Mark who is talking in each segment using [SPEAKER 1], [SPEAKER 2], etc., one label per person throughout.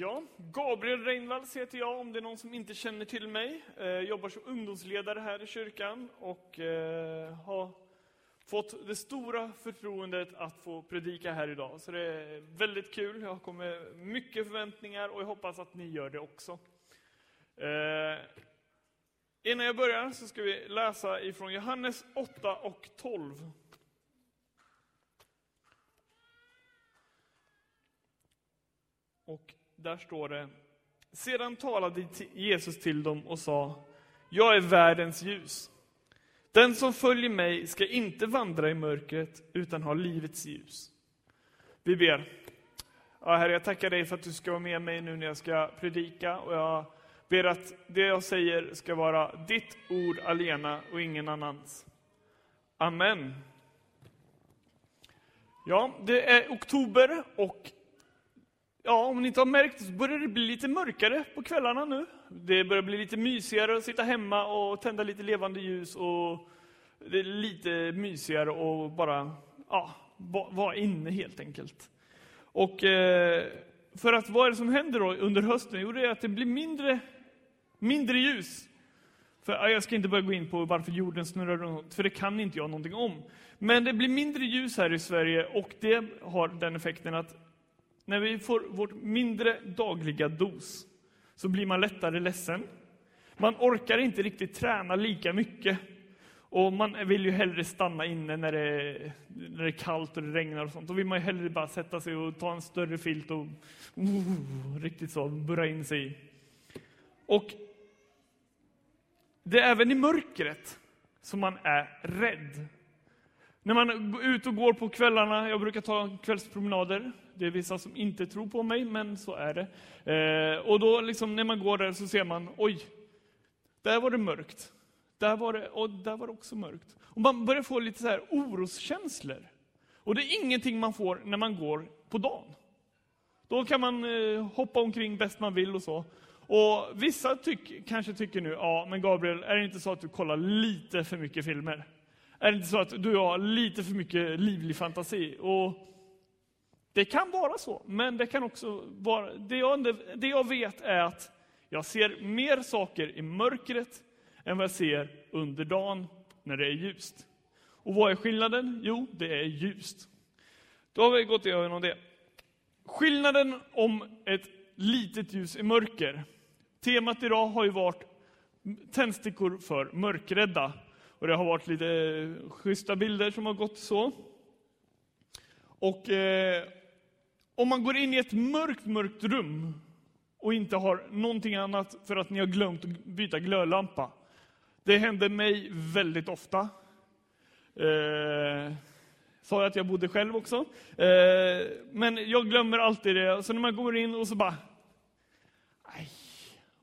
[SPEAKER 1] Ja, Gabriel Reinvalds heter jag, om det är någon som inte känner till mig. Jag jobbar som ungdomsledare här i kyrkan och eh, har fått det stora förtroendet att få predika här idag. Så det är väldigt kul. Jag har kommit mycket förväntningar och jag hoppas att ni gör det också. Eh, innan jag börjar så ska vi läsa ifrån Johannes 8 och 12. Och där står det, sedan talade Jesus till dem och sa, jag är världens ljus. Den som följer mig ska inte vandra i mörkret, utan ha livets ljus. Vi ber. Ja, herre, jag tackar dig för att du ska vara med mig nu när jag ska predika. Och jag ber att det jag säger ska vara ditt ord alena och ingen annans. Amen. Ja, det är oktober och Ja, om ni inte har märkt så börjar det bli lite mörkare på kvällarna nu. Det börjar bli lite mysigare att sitta hemma och tända lite levande ljus och det är lite mysigare att bara ja, vara inne helt enkelt. Och eh, för att vad är det som händer då under hösten? Jo, det är att det blir mindre, mindre ljus. För, jag ska inte börja gå in på varför jorden snurrar runt, för det kan inte jag någonting om. Men det blir mindre ljus här i Sverige och det har den effekten att när vi får vår mindre dagliga dos så blir man lättare ledsen. Man orkar inte riktigt träna lika mycket. Och man vill ju hellre stanna inne när det, är, när det är kallt och det regnar och sånt. Då vill man ju hellre bara sätta sig och ta en större filt och oh, riktigt så burra in sig i. Och det är även i mörkret som man är rädd. När man är ute och går på kvällarna, jag brukar ta kvällspromenader, det är vissa som inte tror på mig, men så är det. Eh, och då liksom, när man går där så ser man, oj, där var det mörkt. Där var det, och där var det också mörkt. Och man börjar få lite så här oroskänslor. Och det är ingenting man får när man går på dagen. Då kan man eh, hoppa omkring bäst man vill och så. Och vissa tyck, kanske tycker nu, ja men Gabriel, är det inte så att du kollar lite för mycket filmer? Är det inte så att du har lite för mycket livlig fantasi? Och det kan vara så, men det kan också vara... Det jag, det jag vet är att jag ser mer saker i mörkret än vad jag ser under dagen när det är ljust. Och vad är skillnaden? Jo, det är ljust. Då har vi gått igenom det. Skillnaden om ett litet ljus i mörker. Temat idag har ju varit tändstickor för mörkrädda. Och det har varit lite schyssta bilder som har gått så. Och eh, om man går in i ett mörkt, mörkt rum och inte har någonting annat för att ni har glömt att byta glödlampa. Det händer mig väldigt ofta. Eh, sa jag att jag bodde själv också. Eh, men jag glömmer alltid det. Så när man går in och så bara... Aj.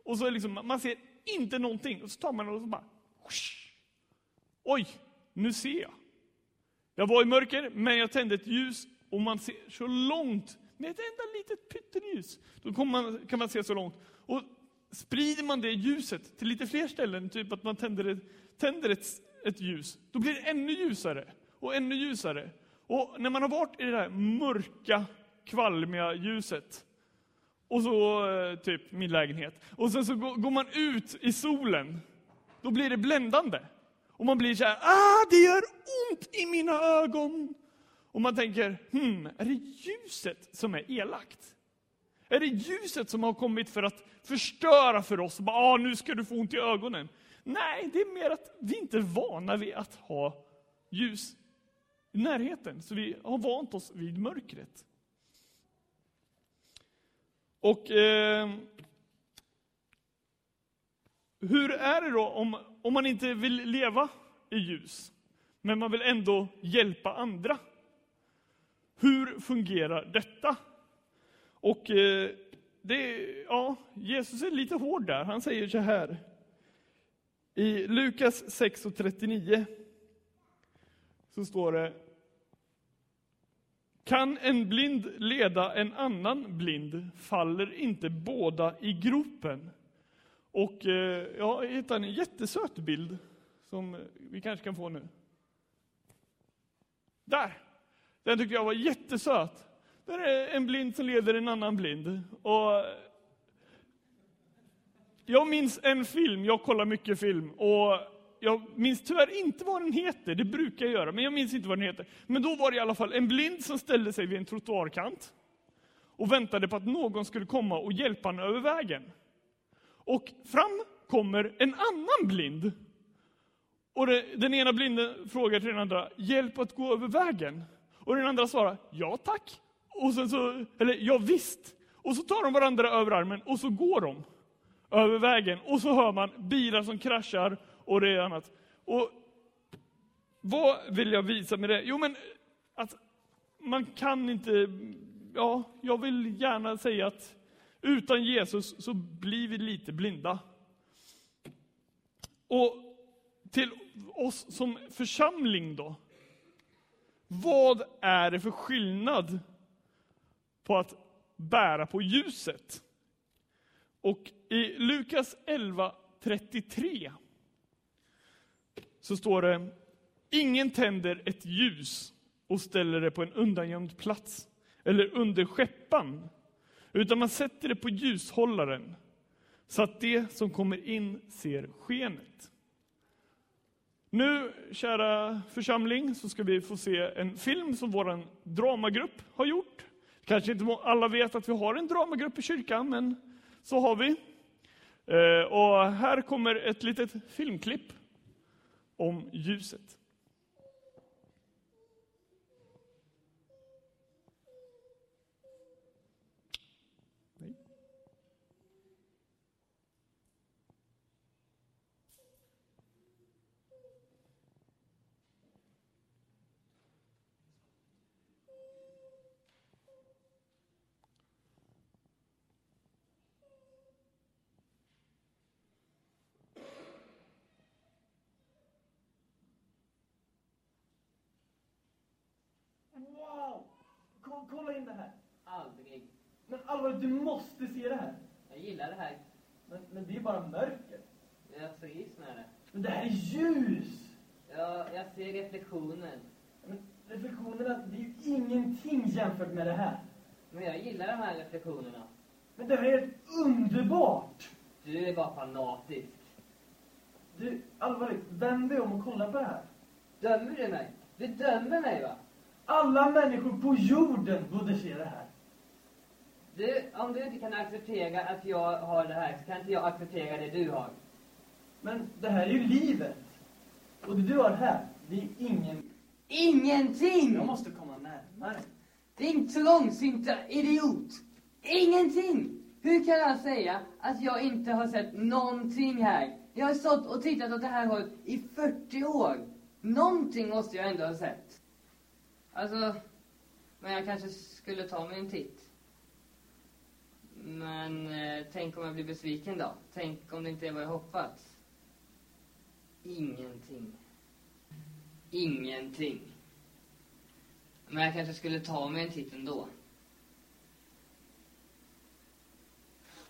[SPEAKER 1] Och så liksom, man ser inte någonting. Och så tar man och så bara... Oj, nu ser jag. Jag var i mörker, men jag tände ett ljus och man ser så långt med ett enda litet pytteljus. Då man, kan man se så långt. Och sprider man det ljuset till lite fler ställen, typ att man tänder, ett, tänder ett, ett ljus, då blir det ännu ljusare och ännu ljusare. Och när man har varit i det där mörka, kvalmiga ljuset, och så eh, typ min lägenhet, och sen så går man ut i solen, då blir det bländande. Och man blir så här, ah, det gör ont i mina ögon. Och man tänker, hmm, är det ljuset som är elakt? Är det ljuset som har kommit för att förstöra för oss? Bara, ah, nu ska du få ont i ögonen. Nej, det är mer att vi inte är vana vid att ha ljus i närheten. Så vi har vant oss vid mörkret. Och eh, hur är det då om, om man inte vill leva i ljus, men man vill ändå hjälpa andra? Hur fungerar detta? Och eh, det, ja, Jesus är lite hård där. Han säger så här. I Lukas 6.39 så står det Kan en blind leda en annan blind faller inte båda i gropen. Och eh, ja, jag hittade en jättesöt bild som vi kanske kan få nu. Där! Den tyckte jag var jättesöt. Där är en blind som leder en annan blind. Och jag minns en film, jag kollar mycket film, och jag minns tyvärr inte vad den heter, det brukar jag göra, men jag minns inte vad den heter. Men då var det i alla fall en blind som ställde sig vid en trottoarkant och väntade på att någon skulle komma och hjälpa honom över vägen. Och fram kommer en annan blind. Och det, den ena blinden frågar till den andra, hjälp att gå över vägen? Och den andra svarar, ja tack. Och sen så, eller ja visst. Och så tar de varandra över armen och så går de över vägen. Och så hör man bilar som kraschar och det är annat. Och vad vill jag visa med det? Jo men att man kan inte, ja, jag vill gärna säga att utan Jesus så blir vi lite blinda. Och till oss som församling då, vad är det för skillnad på att bära på ljuset? Och i Lukas 11.33 så står det, ingen tänder ett ljus och ställer det på en undangömd plats eller under skeppan, utan man sätter det på ljushållaren så att det som kommer in ser skenet. Nu, kära församling, så ska vi få se en film som vår dramagrupp har gjort. Kanske inte alla vet att vi har en dramagrupp i kyrkan, men så har vi. Eh, och här kommer ett litet filmklipp om ljuset.
[SPEAKER 2] kolla in det här.
[SPEAKER 3] Aldrig.
[SPEAKER 2] Men allvarligt, du måste se det här.
[SPEAKER 3] Jag gillar det här.
[SPEAKER 2] Men, men det är bara mörker.
[SPEAKER 3] Jag trivs med det.
[SPEAKER 2] Men det här är ljus!
[SPEAKER 3] Ja, jag ser reflektionen.
[SPEAKER 2] Men reflektionerna, det är ju ingenting jämfört med det här.
[SPEAKER 3] Men jag gillar de här reflektionerna.
[SPEAKER 2] Men det här är helt underbart!
[SPEAKER 3] Du är bara fanatisk.
[SPEAKER 2] Du, allvarligt, vänd dig om och kolla på det här.
[SPEAKER 3] Dömer du mig? Du dömer mig va?
[SPEAKER 2] Alla människor på jorden borde se det här.
[SPEAKER 3] Du, om du inte kan acceptera att jag har det här så kan inte jag acceptera det du har.
[SPEAKER 2] Men det här är ju livet. Och det du har här, det är ingen...
[SPEAKER 4] Ingenting!
[SPEAKER 2] Jag måste komma närmare.
[SPEAKER 4] Din trångsynta idiot! Ingenting! Hur kan jag säga att jag inte har sett någonting här? Jag har stått och tittat åt det här hållet i 40 år. Någonting måste jag ändå ha sett. Alltså, men jag kanske skulle ta mig en titt. Men eh, tänk om jag blir besviken då? Tänk om det inte är vad jag hoppats? Ingenting. Ingenting. Men jag kanske skulle ta mig en titt ändå.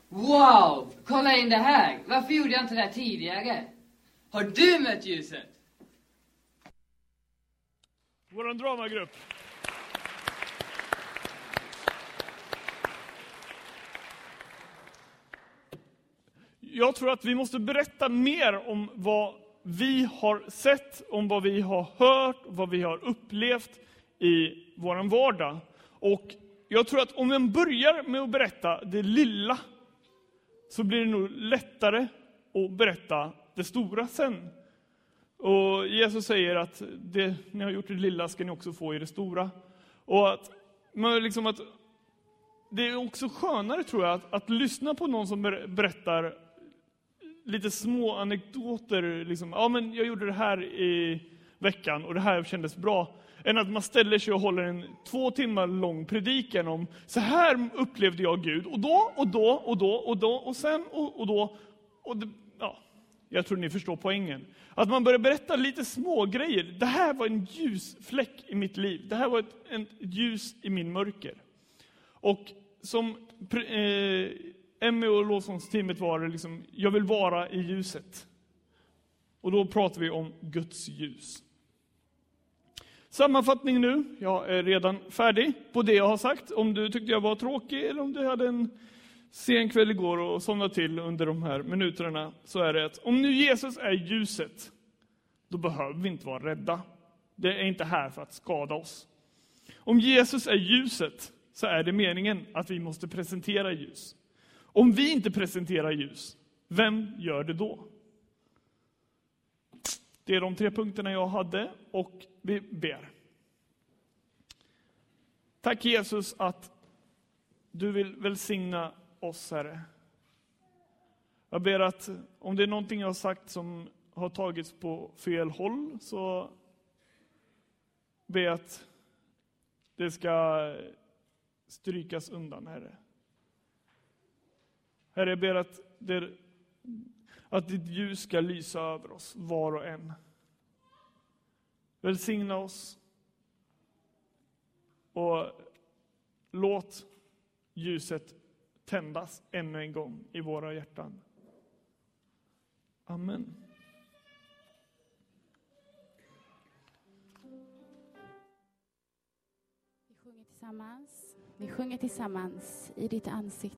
[SPEAKER 4] Wow! Kolla in det här! Varför gjorde jag inte det här tidigare? Har du mött ljuset?
[SPEAKER 1] Vår dramagrupp. Jag tror att vi måste berätta mer om vad vi har sett, om vad vi har hört, vad vi har upplevt i vår vardag. Och jag tror att om man börjar med att berätta det lilla, så blir det nog lättare att berätta det stora sen. Och Jesus säger att det ni har gjort i det lilla ska ni också få i det stora. Och att, liksom att det är också skönare tror jag att, att lyssna på någon som berättar lite små anekdoter. Liksom, ja, men jag gjorde det här i veckan och det här kändes bra. Än att man ställer sig och håller en två timmar lång predikan om så här upplevde jag Gud. Och då, och då, och då, och då, och sen, och, och då. Och det, ja, jag tror ni förstår poängen. Att man börjar berätta lite små grejer. Det här var en ljusfläck i mitt liv. Det här var ett, ett ljus i min mörker. Och som eh, Emmy och lovsångsteamet var det liksom, jag vill vara i ljuset. Och då pratar vi om Guds ljus. Sammanfattning nu. Jag är redan färdig på det jag har sagt. Om du tyckte jag var tråkig eller om du hade en sen kväll igår och somnade till under de här minuterna, så är det att om nu Jesus är ljuset, då behöver vi inte vara rädda. Det är inte här för att skada oss. Om Jesus är ljuset, så är det meningen att vi måste presentera ljus. Om vi inte presenterar ljus, vem gör det då? Det är de tre punkterna jag hade och vi ber. Tack Jesus att du vill välsigna oss, Herre. Jag ber att om det är någonting jag har sagt som har tagits på fel håll, så ber jag att det ska strykas undan, Herre. Herre, jag ber att, det, att ditt ljus ska lysa över oss, var och en. Välsigna oss och låt ljuset tändas ännu en gång i våra hjärtan. Amen.
[SPEAKER 5] Vi sjunger tillsammans. Vi sjunger tillsammans i ditt ansikte.